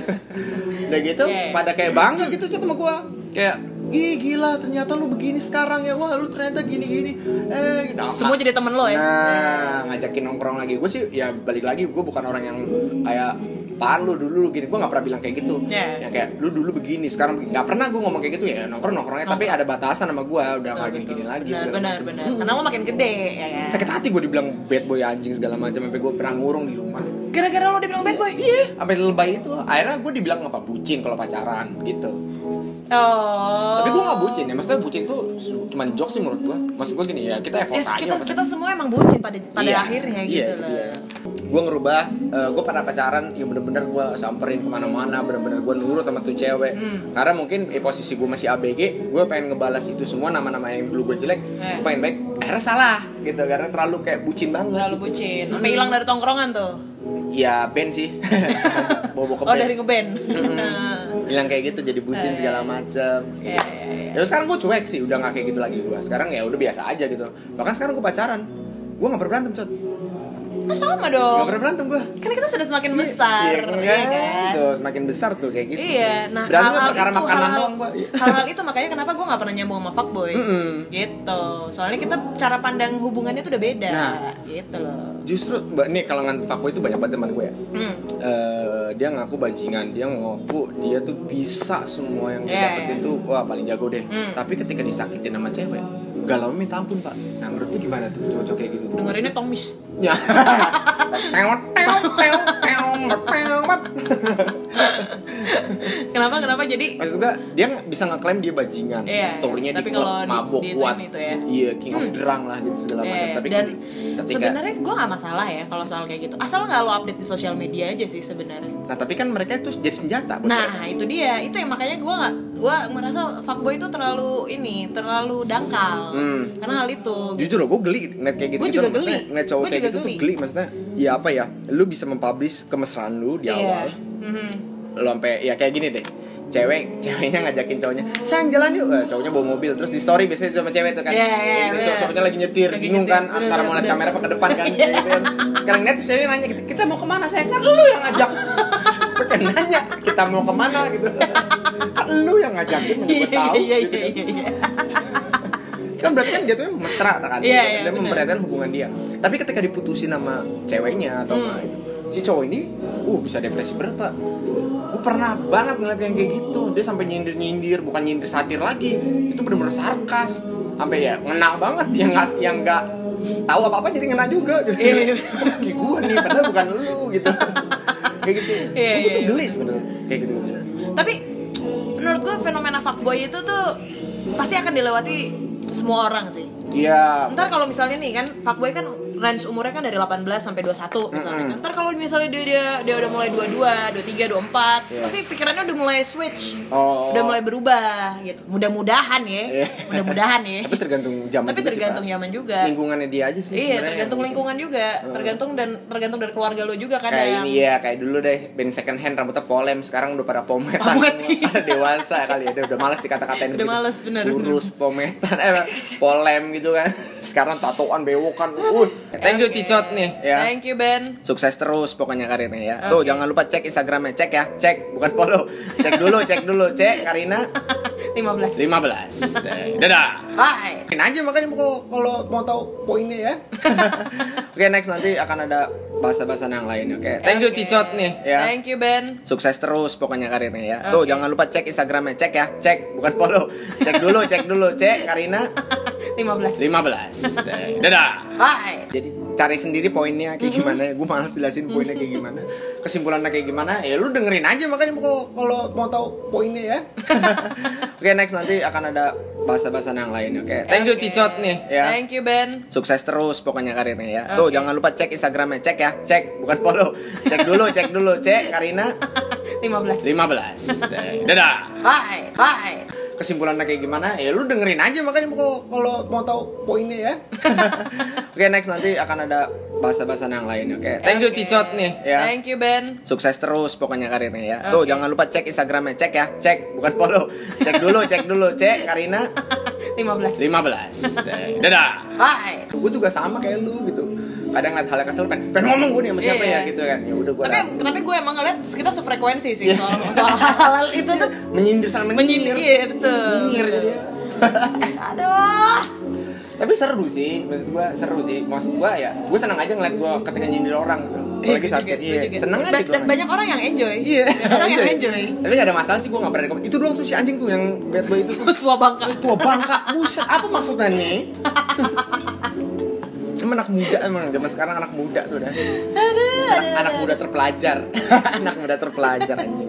Udah gitu Oke. pada kayak bangga gitu sama gue kayak ih gila ternyata lu begini sekarang ya wah lu ternyata gini gini eh gitu. semua jadi temen lo ya Nah, ngajakin nongkrong lagi. Gue sih ya balik lagi gue bukan orang yang kayak pan lu dulu lu gini. Gue nggak pernah bilang kayak gitu. Iya. Ya kayak lu dulu begini, sekarang begini. nggak pernah gue ngomong kayak gitu ya. Nongkrong nongkrongnya tapi ada batasan sama gue. Udah nggak gini gini lagi. benar benar benar karena lo makin gede ya kan Sakit hati gue dibilang bad boy anjing segala macam. Sampai gue pernah ngurung di rumah. gara-gara lo dibilang bad boy Iya. Sampai lebay itu. Akhirnya gue dibilang apa bucin kalau pacaran gitu. Oh Tapi gue nggak bucin ya. Maksudnya bucin tuh cuma jokes sih menurut gue. Maksud gue gini ya kita effort Yes, aja. kita kita semua emang bucin pada pada Iya, akhirnya iya, gitu itu loh gue ngerubah gue pernah pacaran ya bener-bener gue samperin ke mana-mana bener-bener gue nurut sama tuh cewek Hmm. karena mungkin eh, posisi gue masih ABG gue pengen ngebalas itu semua nama-nama yang dulu gue jelek Eh. gue pengen baik akhirnya salah gitu karena terlalu kayak bucin banget terlalu bucin sampai hilang dari tongkrongan tuh ya band sih bawa ke Oh dari ngeband. bilang kayak gitu jadi bucin segala macem Iya, iya, iya. ya sekarang gue cuek sih udah nggak kayak gitu lagi gue sekarang ya udah biasa aja gitu. Bahkan sekarang gue pacaran. Gue nggak pernah berantem cot Oh, sama dong. pernah berantem gue Kan kita sudah semakin besar, iya, iya kan? kan? Tuh, semakin besar tuh kayak gitu Iya, nah berantem hal-hal perkara itu, makanan hal-hal, doang mbak Iya. hal-hal itu makanya kenapa gue nggak pernah nyambung sama fuckboy, Mm-mm. gitu. Soalnya kita cara pandang hubungannya tuh udah beda, Nah. gitu loh. justru mbak nih kalangan fuckboy itu banyak banget teman gue ya Hmm. Eh, dia ngaku bajingan dia ngaku dia tuh bisa semua yang dia Iya, dapetin iya. tuh wah paling jago deh Hmm. tapi ketika disakitin sama cewek galau minta ampun pak nah menurut lu gimana tuh cowok-cowok kayak gitu tuh Dengerinnya Tomis. ya teot, teot, teot, teot. Kenapa kenapa jadi maksud gue dia bisa ngeklaim dia bajingan Iya, storynya tapi di kalau mabok di kuat itu ya. iya king of drunk lah gitu segala macam Eh, tapi dan ketika sebenarnya gue nggak masalah ya kalau soal kayak gitu. Asal nggak lo update di sosial media aja sih sebenarnya. nah tapi kan mereka itu jadi senjata buat mereka. Nah itu dia, itu yang makanya gue nggak, gue merasa fuckboy itu terlalu ini, terlalu dangkal. Hmm. Karena hal itu. jujur loh gue geli ngeliat kayak gitu gitu juga geli. ngeliat cowok Gua kayak gitu tuh geli. geli maksudnya ya apa ya lu bisa mempublish kemesraan lu di Iya. awal. Mhm. lu sampai ya kayak gini deh. Cewek ceweknya ngajakin cowoknya sayang jalan yuk. Eh, cowoknya bawa mobil terus di story biasanya sama cewek tuh kan. Iya, iya, Gitu, cowok- cowoknya lagi nyetir Lagi bingung nyetir, kan bener, antara mau lihat kamera apa ke depan kan kayak gitu kan. Sekarang net cewek nanya gitu kita mau ke mana saya kan lu yang ngajak. Nanya kita mau ke mana? gitu. Kan lu yang ngajakin gue tahu. Iya gitu iya kan. Kan berarti kan jatuhnya mesra kan? Iya, dia bener. memperhatikan hubungan dia. Tapi ketika diputusin sama ceweknya atau Hmm. itu si cowok ini uh bisa depresi berat pak. Gue pernah banget ngeliat yang kayak gitu. Dia sampai nyindir nyindir bukan nyindir satir lagi. Itu bener-bener sarkas. Sampai ya ngena banget. Yang nggak yang nggak tahu apa apa jadi ngena juga. Gitu. Iya. kayak gue nih padahal bukan lu gitu. Kayak gitu. Iya, gue iya, tuh iya. geli sebenarnya kayak gitu Tapi menurut gue fenomena fuckboy itu tuh pasti akan dilewati semua orang sih. iya Ntar kalau misalnya nih kan fuckboy kan range umurnya kan dari 18 sampai 21 misalnya kan. Ntar kalau misalnya dia dia dia udah mulai 22, 23, 24, Iya. pasti pikirannya udah mulai switch. Oh. Udah mulai berubah gitu. Mudah-mudahan ya. Iya. Mudah-mudahan ya. tapi tergantung zaman Tapi sih, tergantung Pak. zaman juga. lingkungannya dia aja sih Iya, tergantung lingkungan juga. Tergantung dan tergantung dari keluarga lo juga kan kayak yang ini ya kayak dulu deh band second hand rambutnya polem sekarang udah pada pometan iya. Pada dewasa kali ya udah, udah males dikata-katain Udah males, bener, lurus pometan eh polem gitu kan sekarang tatoan bewokan uh thank you cicot nih ya Thank you Ben. sukses terus pokoknya karirnya ya tuh Oke. jangan lupa cek instagramnya cek ya cek bukan follow cek dulu cek dulu cek Karina 15. 15 Eh, dadah Bye. Ini aja makanya kalau kalau mau tahu poinnya ya. Oke next nanti akan ada bahasa-bahasa yang lain. Oke, thank you. Cicot nih ya. Thank you Ben. Sukses terus pokoknya karirnya ya. Tuh Oke. jangan lupa cek Instagramnya cek ya, cek bukan follow. Cek dulu, cek dulu, cek Karina 15. 15. Eh, Dadah. Bye. Jadi cari sendiri poinnya kayak gimana ya. Gue malas jelasin poinnya kayak gimana. Kesimpulannya kayak gimana? Ya lu dengerin aja makanya kalau kalau mau tahu poinnya ya. Oke next nanti akan ada bahasa-bahasa yang lain. Oke, thank you Oke. Cicot nih ya. Thank you Ben. Sukses terus pokoknya karirnya ya. Tuh Oke. jangan lupa cek Instagramnya cek ya, cek bukan follow. Cek dulu, cek dulu, cek Karina 15. 15. Eh, Dadah. Bye. Bye. Kesimpulannya kayak gimana? Ya lu dengerin aja makanya kalau kalau mau tahu poinnya ya. Oke next nanti akan ada bahasa-bahasa yang lain. Oke, thank you Oke. Cicot nih ya. Thank you Ben. Sukses terus pokoknya karirnya ya. Tuh Oke. jangan lupa cek Instagramnya cek ya, cek bukan follow. Cek dulu, cek dulu, cek Karina 15. 15. Eh, Dadah. Bye. gue juga sama kayak lu gitu kadang ngeliat hal yang kesel pengen, pengen ngomong gue nih sama siapa Iya. ya gitu kan ya udah gue Tapi tapi gue emang ngeliat kita sefrekuensi sih Iya. soal soal hal itu tuh menyindir sama menyindir. Iya betul. Nyinyir jadi Aduh. tapi seru sih maksud gue seru sih maksud gue ya gue seneng aja ngeliat gue ketika nyindir orang gitu apalagi Gue saat juga, gue iya juga. seneng aja Dan, banyak orang yang enjoy. iya Banyak orang yang enjoy. tapi gak ada masalah sih gue gak pernah rekom itu doang tuh si anjing tuh yang bad boy itu tuh Tua bangka. tua bangka buset apa maksudnya nih Emang anak muda emang zaman sekarang anak muda tuh dah Aduh, anak, aduh, anak aduh. muda terpelajar. Anak muda terpelajar anjing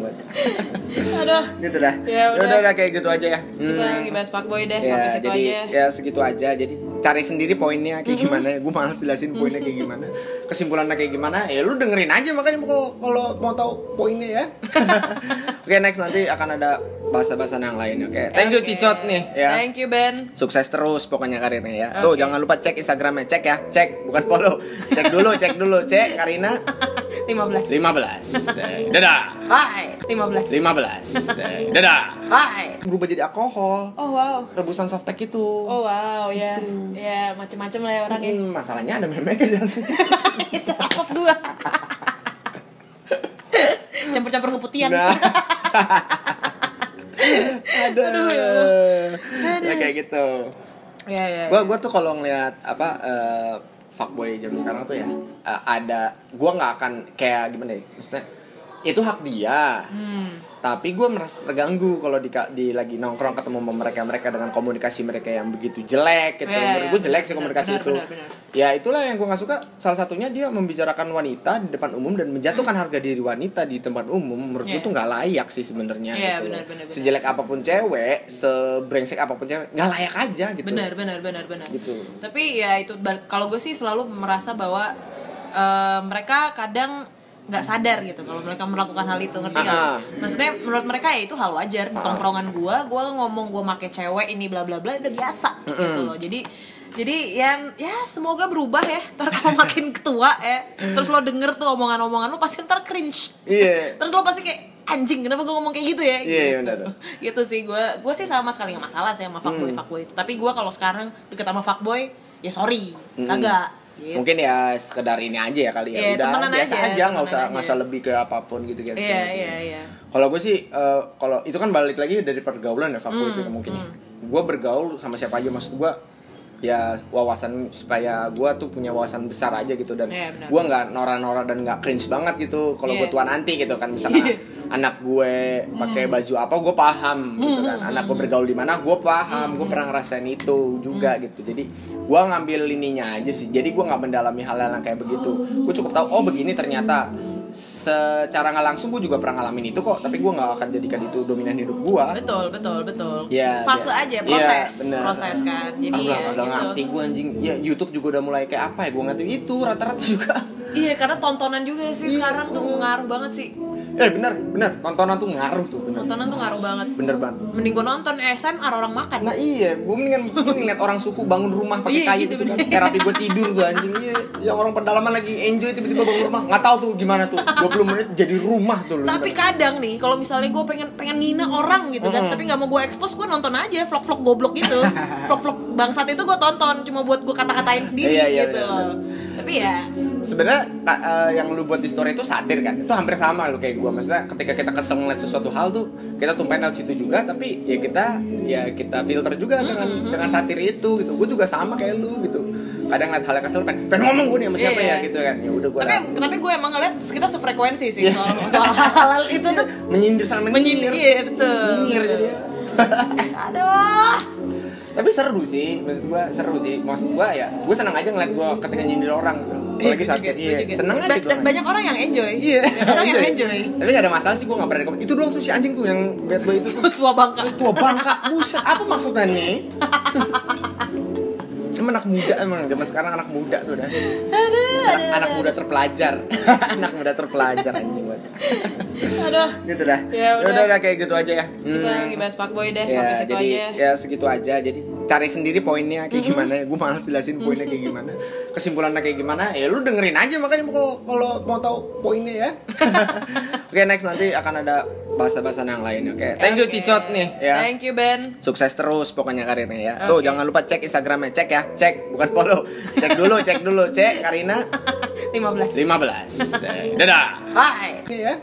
Aduh. gitu dah. Ya udah. udah, udah kayak gitu aja ya. Kita Hmm. lagi bahas fuckboy deh, ya sampai situ jadi aja. ya segitu aja. Jadi cari sendiri poinnya kayak gimana. Ya gue malas jelasin poinnya kayak gimana. Kesimpulannya kayak gimana ya lu dengerin aja. Makanya kalau kalau mau tahu poinnya ya. Oke next. Nanti akan ada bahasa-bahasa yang lain oke. Thank you Oke. Cicot nih. Ya. Thank you Ben. sukses terus pokoknya karirnya ya. Tuh Oke. jangan lupa cek Instagramnya. Cek ya cek bukan follow. Cek dulu cek dulu. Cek Karina? 15. 15 15 Eh, dadah. Bye. 15 15 Eh, dadah. Bye. Berubah jadi alkohol. Oh wow. Rebusan softtek itu. Oh wow ya. Ya macem-macem lah ya orangnya Hmm, masalahnya ada meme di dalam. Itu takut gua Campur-campur keputihan. Nah. Aduh, Aduh, ya Nah, kayak gitu Ya ya gua gua tuh kalau ngeliat apa eh, fuckboy jam sekarang tuh ya eh, ada gua nggak akan kayak gimana ya maksudnya itu hak dia Hmm tapi gue merasa terganggu kalau di, di lagi nongkrong ketemu sama mereka mereka dengan komunikasi mereka yang begitu jelek gitu menurut iya. gue jelek sih Benar, komunikasi benar, itu benar, benar. ya itulah yang gue nggak suka salah satunya dia membicarakan wanita di depan umum dan menjatuhkan harga diri wanita di tempat umum menurut gue Iya. tuh nggak layak sih sebenarnya Iya, gitu benar, loh. benar, benar. sejelek apa pun cewek sebrengsek apa pun cewek nggak layak aja gitu Benar benar benar benar Gitu. Tapi ya itu kalau gue sih selalu merasa bahwa eh, mereka kadang nggak sadar gitu kalau mereka melakukan hal itu ngerti nggak? Maksudnya menurut mereka ya itu hal wajar di tongkrongan gue, gue ngomong gue make cewek ini bla bla bla udah biasa gitu loh. Jadi jadi ya ya semoga berubah ya. Ntar kalau makin ketua ya, terus lo denger tuh omongan-omongan lo pasti ntar cringe. Iya. Terus lo pasti kayak anjing kenapa gue ngomong kayak gitu ya? Iya, iya, gitu. benar. gitu sih gue gue sih sama sekali nggak masalah sih sama fuckboy Hmm. fuckboy itu. Tapi gue kalau sekarang deket sama fuckboy ya sorry kagak. Gitu. mungkin ya sekedar ini aja ya kali ya Iya, udah biasa aja, nggak usah nggak usah lebih ke apa pun gitu kan Iya iya iya. Kalau gue sih, eh, kalau itu kan balik lagi dari pergaulan ya, Hmm, itu mungkin. Gue bergaul sama siapa aja, maksud gue ya wawasan supaya gue tuh punya wawasan besar aja gitu dan Iya, benar. gue nggak norak-norak dan nggak cringe banget gitu kalau Iya. gue tua nanti gitu kan misalkan anak gue pakai baju apa gue paham gitu kan. Anak gue bergaul di mana gue paham. Gue pernah ngerasain itu juga gitu. Jadi gue ngambil ininya aja sih. Jadi gue nggak mendalami hal-hal yang kayak begitu. Gue cukup tahu oh begini ternyata secara nggak langsung gue juga pernah ngalamin itu kok tapi gue nggak akan jadikan itu dominan hidup gue Betul betul betul. Iya, Fase iya. aja Iya, proses benar. proses kan. Jadi Udah, ya udah ngerti gitu. gue anjing ya YouTube juga udah mulai kayak apa ya gue ngerti itu rata-rata juga Iya karena tontonan juga sih Iya. sekarang tuh ngaruh banget sih. eh bener bener tontonan tuh ngaruh tuh bener Tontonan tuh ngaruh banget. bener banget Mending gue nonton SMR orang makan. Nah iya, gue mendingan gue ngeliat orang suku bangun rumah pakai Iya, kayu gitu, gitu, kan. bener. Terapi gue tidur tuh anjing. Iya, yang orang pedalaman lagi enjoy tiba-tiba bangun rumah. Nggak tahu tuh gimana tuh. 20 menit jadi rumah tuh. lu Tapi kadang nih, kalau misalnya gue pengen pengen ngina orang gitu kan, tapi nggak mau gue expose, gue nonton aja vlog-vlog goblok gitu, vlog-vlog bangsat itu gue tonton, cuma buat gue kata-katain sendiri Iya, iya, gitu iya, loh. Tapi ya, Sebenarnya eh, yang lu buat di story itu satir kan. Itu hampir sama lu kayak gue. Maksudnya ketika kita kesel ngeliat sesuatu hal tuh, kita tumpahin lewat situ juga. Tapi ya kita ya kita filter juga dengan dengan satir itu gitu. Gue juga sama kayak lu gitu. Kadang ngeliat hal yang kesel, pengen, pengen ngomong gue nih sama siapa Iya. ya gitu kan. Ya udah gue tapi tapi gue emang ngeliat kita sefrekuensi sih Iya. soal soal hal-hal itu tuh menyindir sama menyindir, iya betul. Menyindir jadinya. Aduh. tapi seru sih maksud gua seru sih maksud gua ya gua seneng aja ngeliat gua ketika nyindir orang gitu apalagi Gue sakit juga, iya gue juga. seneng aja Ba- banyak orang yang enjoy. iya Banyak orang yang Enjoy. tapi gak ada masalah sih gua gak pernah rekomend itu doang tuh si anjing tuh yang bad boy itu tuh Tua bangka. tua bangka buset apa maksudnya nih Emang anak muda emang zaman sekarang anak muda tuh dah Aduh, anak, aduh, anak muda terpelajar. Anak muda terpelajar anjing banget Aduh. gitu dah. Ya udah. udah, udah kayak gitu aja ya. Kita Hmm. lagi bahas fuckboy deh, ya, sampai situ jadi aja. ya segitu aja. Jadi cari sendiri poinnya kayak Mm-hmm. gimana gue malas jelasin poinnya kayak gimana. Kesimpulannya kayak gimana ya lu dengerin aja. Makanya kalau kalau mau tahu poinnya ya. Oke next nanti akan ada bahasa-bahasan yang lain oke thank you Oke. Cicot nih ya Thank you Ben. sukses terus pokoknya karirnya ya tuh Oke. jangan lupa cek instagramnya cek ya cek bukan follow cek dulu cek dulu cek Karina 15. 15 Eh, dadah Bye. Oke ya.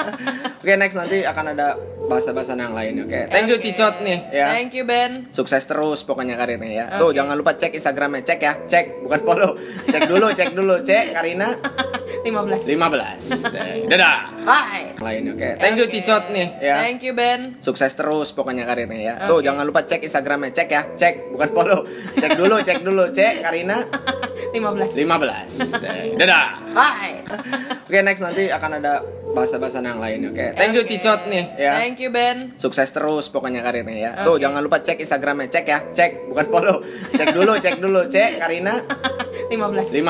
Oke next nanti akan ada bahasa-bahasan yang lain. Oke. Thank you Oke. Cicot nih ya. Thank you Ben. Sukses terus pokoknya karirnya ya. Tuh Oke. jangan lupa cek Instagramnya cek ya. Cek bukan follow. Cek dulu cek dulu cek Karina 15. 15. Eh, dadah. Bye. Yang lain oke. Thank you Oke. Cicot nih ya. Thank you Ben. Sukses terus pokoknya karirnya ya. Tuh Oke. jangan lupa cek Instagramnya cek ya. Cek bukan follow. Cek dulu cek dulu cek Karina 15. 15. Eh, dadah. Bye. Oke next nanti akan ada bahasa-bahasa yang lain oke. Thank you Oke. Cicot nih ya. Thank you Ben. Sukses terus pokoknya karirnya ya. Tuh Oke. jangan lupa cek Instagramnya cek ya. Cek bukan follow. Cek dulu cek dulu cek Karina 15. 15.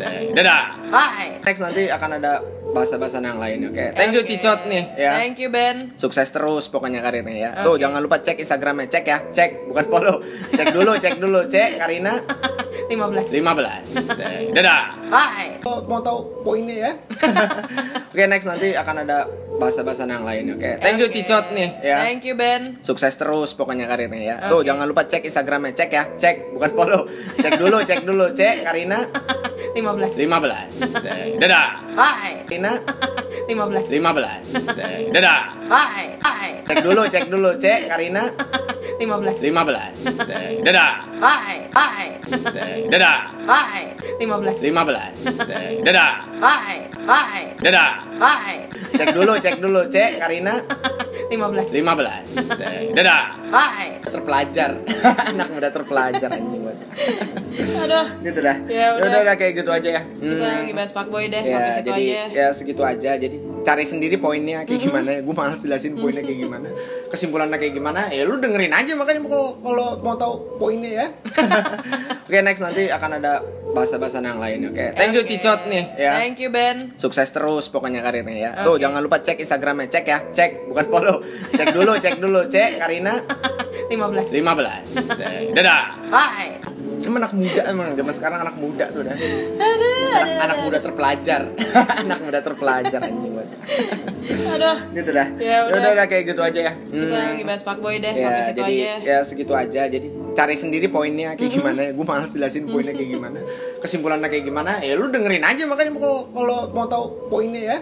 Eh, dadah. Bye. Next nanti akan ada bahasa-bahasa yang lain oke. Thank you Oke. Cicot nih ya. Thank you Ben. Sukses terus pokoknya karirnya ya. Tuh Oke. jangan lupa cek Instagramnya cek ya. Cek bukan follow. Cek dulu cek dulu cek Karina 15 15 Dadah. Bye. Kalau mau tahu poinnya ya? Oke next. Nanti akan ada bahasa-bahasan yang lain Oke. Thank you Oke. Cicot nih ya. Thank you Ben. Sukses terus pokoknya karirnya ya. Tuh Oke. jangan lupa cek Instagramnya. Cek ya. Cek bukan follow. Cek dulu cek dulu. Cek Karina. 15 15 Dadah. Bye. Karina. 15 15 Dadah. Bye. Bye. Cek dulu cek dulu. Cek Karina. 15 15 Dadah. Bye. Bye. Dadah. Bye. 15 15 Dadah. Bye. Bye. Dadah. Bye. Cek dulu cek dulu Cek Karina. 15 15 Dadah. Bye. Terpelajar. Anak muda terpelajar anjing banget Aduh. Gitu dah. Ya udah. udah, udah kayak gitu aja ya. Kita Hmm. lagi bahas fuckboy deh ya, Sampai jadi aja. ya segitu aja. Jadi cari sendiri poinnya kayak gimana. Gue malas jelasin poinnya kayak gimana. Kesimpulannya kayak gimana ya lu dengerin aja makanya kalau kalau mau tahu poinnya ya. Oke next nanti akan ada bahasa-bahasan yang lain oke. Thank you Oke. Cicot nih ya. Thank you Ben. Sukses terus pokoknya karirnya ya. Tuh Oke. jangan lupa cek instagramnya cek ya cek bukan follow. Cek dulu cek dulu cek Karina. 15 15 dadah. Bye. Emang anak muda emang zaman sekarang anak muda tuh dah. Aduh anak, anak muda terpelajar. Anak muda terpelajar anjing Aduh. Gitu dah. Ya ya udah. udah. kayak gitu aja ya. Kita Hmm. lagi bahas fuckboy deh Sampai ya situ jadi aja. ya segitu aja. Jadi cari sendiri poinnya kayak gimana. Gue malas jelasin poinnya kayak gimana. Kesimpulannya kayak gimana ya lu dengerin aja makanya kalau kalau mau tahu poinnya ya.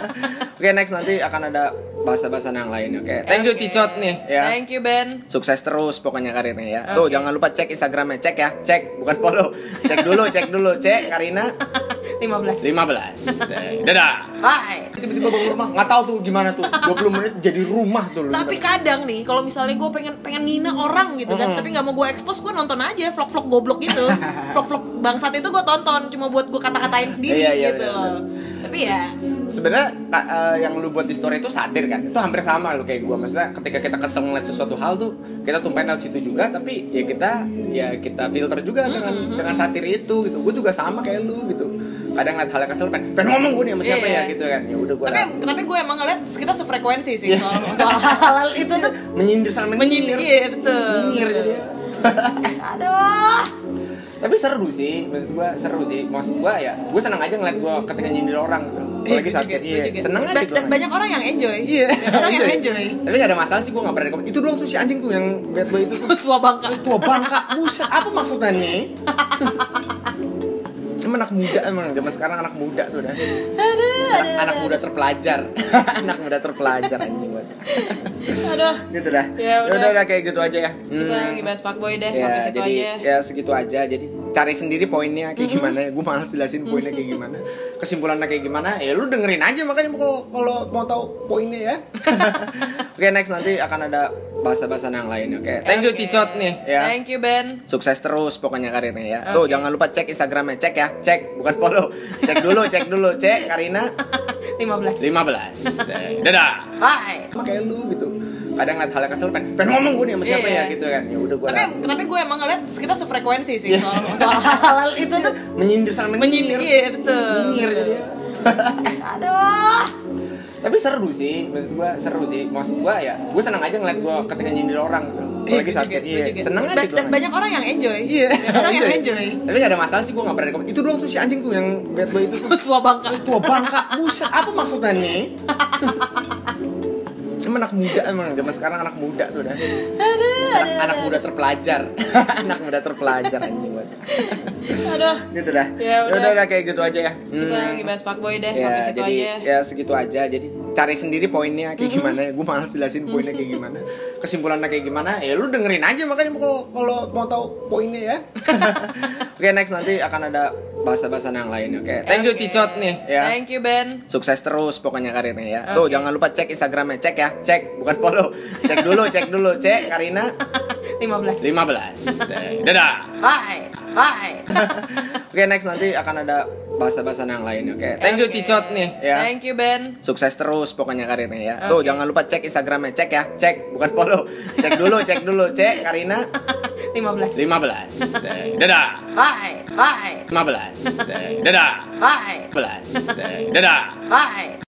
Oke next nanti akan ada bahasa-bahasan yang lain oke. Thank you. Cicot nih ya. Thank you Ben. Sukses terus pokoknya karirnya ya. Tuh Oke. jangan lupa cek instagramnya. Cek ya cek. Bukan follow. Cek dulu cek dulu. Cek Karina. 15 15 dadah. Bye tiba-tiba bangun rumah nggak tahu tuh gimana tuh. 20 menit jadi rumah tuh tapi kadang nih kalau misalnya gue pengen pengen ngina orang gitu kan Mm. tapi nggak mau gue expose gue nonton aja vlog vlog goblok gitu. Vlog vlog bangsat itu gue tonton cuma buat gue kata-katain sendiri Iya, iya, gitu benar, loh. tapi ya sebenarnya eh, yang lu buat di story itu satir kan? Itu hampir sama lu kayak gua. Maksudnya ketika kita kesel ngeliat sesuatu hal tuh kita tumpahin lewat situ juga tapi ya kita ya kita filter juga dengan dengan satir itu gitu. Gue juga sama kayak lu gitu kadang ngeliat hal yang kesel pengen, pengen ngomong gue nih sama siapa Iya. ya gitu kan ya udah gue tapi tapi gue emang ngeliat kita sefrekuensi sih Iya. soal soal hal itu tuh menyindir sama menyindir iya betul Nyinyir jadinya. aduh tapi seru sih maksud gua seru sih maksud gua ya gue seneng aja ngeliat gua ketika nyindir orang gitu apalagi Gue iya gue juga. seneng aja gua banyak orang yang enjoy Iya, orang yang iya. enjoy Tapi gak ada masalah sih gue gak pernah. Itu doang tuh si anjing tuh yang bad boy itu tua bangka Tua bangka, buset. Apa maksudnya nih? Emang anak muda emang zaman sekarang anak muda tuh dah. Anak, anak muda terpelajar. anak muda terpelajar anjing. aduh Gitu dah. Ya Ya udah. udah udah kayak gitu aja ya. kita Hmm. lagi bahas fuckboy deh sampai Ya, situ jadi aja ya segitu aja. Jadi cari sendiri poinnya kayak gimana. Gue malas jelasin poinnya kayak gimana. Kesimpulannya kayak gimana. Ya lu dengerin aja makanya kalau kalau mau tahu poinnya ya. Oke next nanti akan ada bahasa-bahasa yang lain. Oke thank you Oke. Cicot nih ya. thank you Ben Sukses terus pokoknya karirnya ya. Tuh Oke. jangan lupa cek Instagramnya cek ya. Cek bukan follow. Cek dulu cek dulu cek Karina 15 15 Dadah Bye sama kayak lu gitu. Kadang ngeliat hal yang kesel pengen, pengen ngomong gue nih sama siapa Iya. ya gitu kan. Ya udah gue tapi tapi gue emang ngeliat kita sefrekuensi sih Iya. soal soal hal itu tuh. Menyindir sama menyindir. Iya betul. Nyinyir jadinya. aduh. Tapi seru sih maksud gue seru sih. Maksud gue ya gue seneng aja ngeliat gue ketika nyindir orang gitu. Apalagi satir juga, iya juga. seneng aja gue banyak orang yang enjoy. Iya. Orang yang enjoy. Tapi gak ada masalah sih gue gak pernah rekom itu doang tuh si anjing tuh yang bad boy itu tuh. Tua bangka. Tua bangka. Buset apa maksudnya nih emang anak muda emang zaman sekarang anak muda tuh dah aduh anak, aduh anak muda terpelajar. Anak muda terpelajar anjing banget aduh. Gitu dah. Ya ya udah. udah. udah kayak gitu aja ya. Kita Hmm. lagi bahas fuckboy deh ya, sampai situ jadi aja. ya segitu aja. Jadi cari sendiri poinnya kayak gimana gue malas jelasin poinnya kayak gimana. Kesimpulannya kayak gimana ya lu dengerin aja makanya kalau kalau mau tahu poinnya ya. Oke next nanti akan ada bahasa-bahasa yang lain oke. Thank you Oke. Cicot nih ya. Thank you Ben. Sukses terus pokoknya karirnya ya. Tuh Oke. jangan lupa cek instagramnya cek ya cek bukan follow. Cek dulu cek dulu. Cek Karina. 15 15 dadah. Bye. Bye. Oke next nanti akan ada bahasa-bahasa yang lain oke. Thank you Oke. Cicot nih. Ya. Thank you Ben. Sukses terus pokoknya karirnya ya. Tuh Oke. jangan lupa cek instagramnya. Cek ya. Cek bukan follow. Cek dulu cek dulu. Cek Karina. 15 15 dadah. Bye. Bye. 15 dadah. Bye. 15 dadah. Bye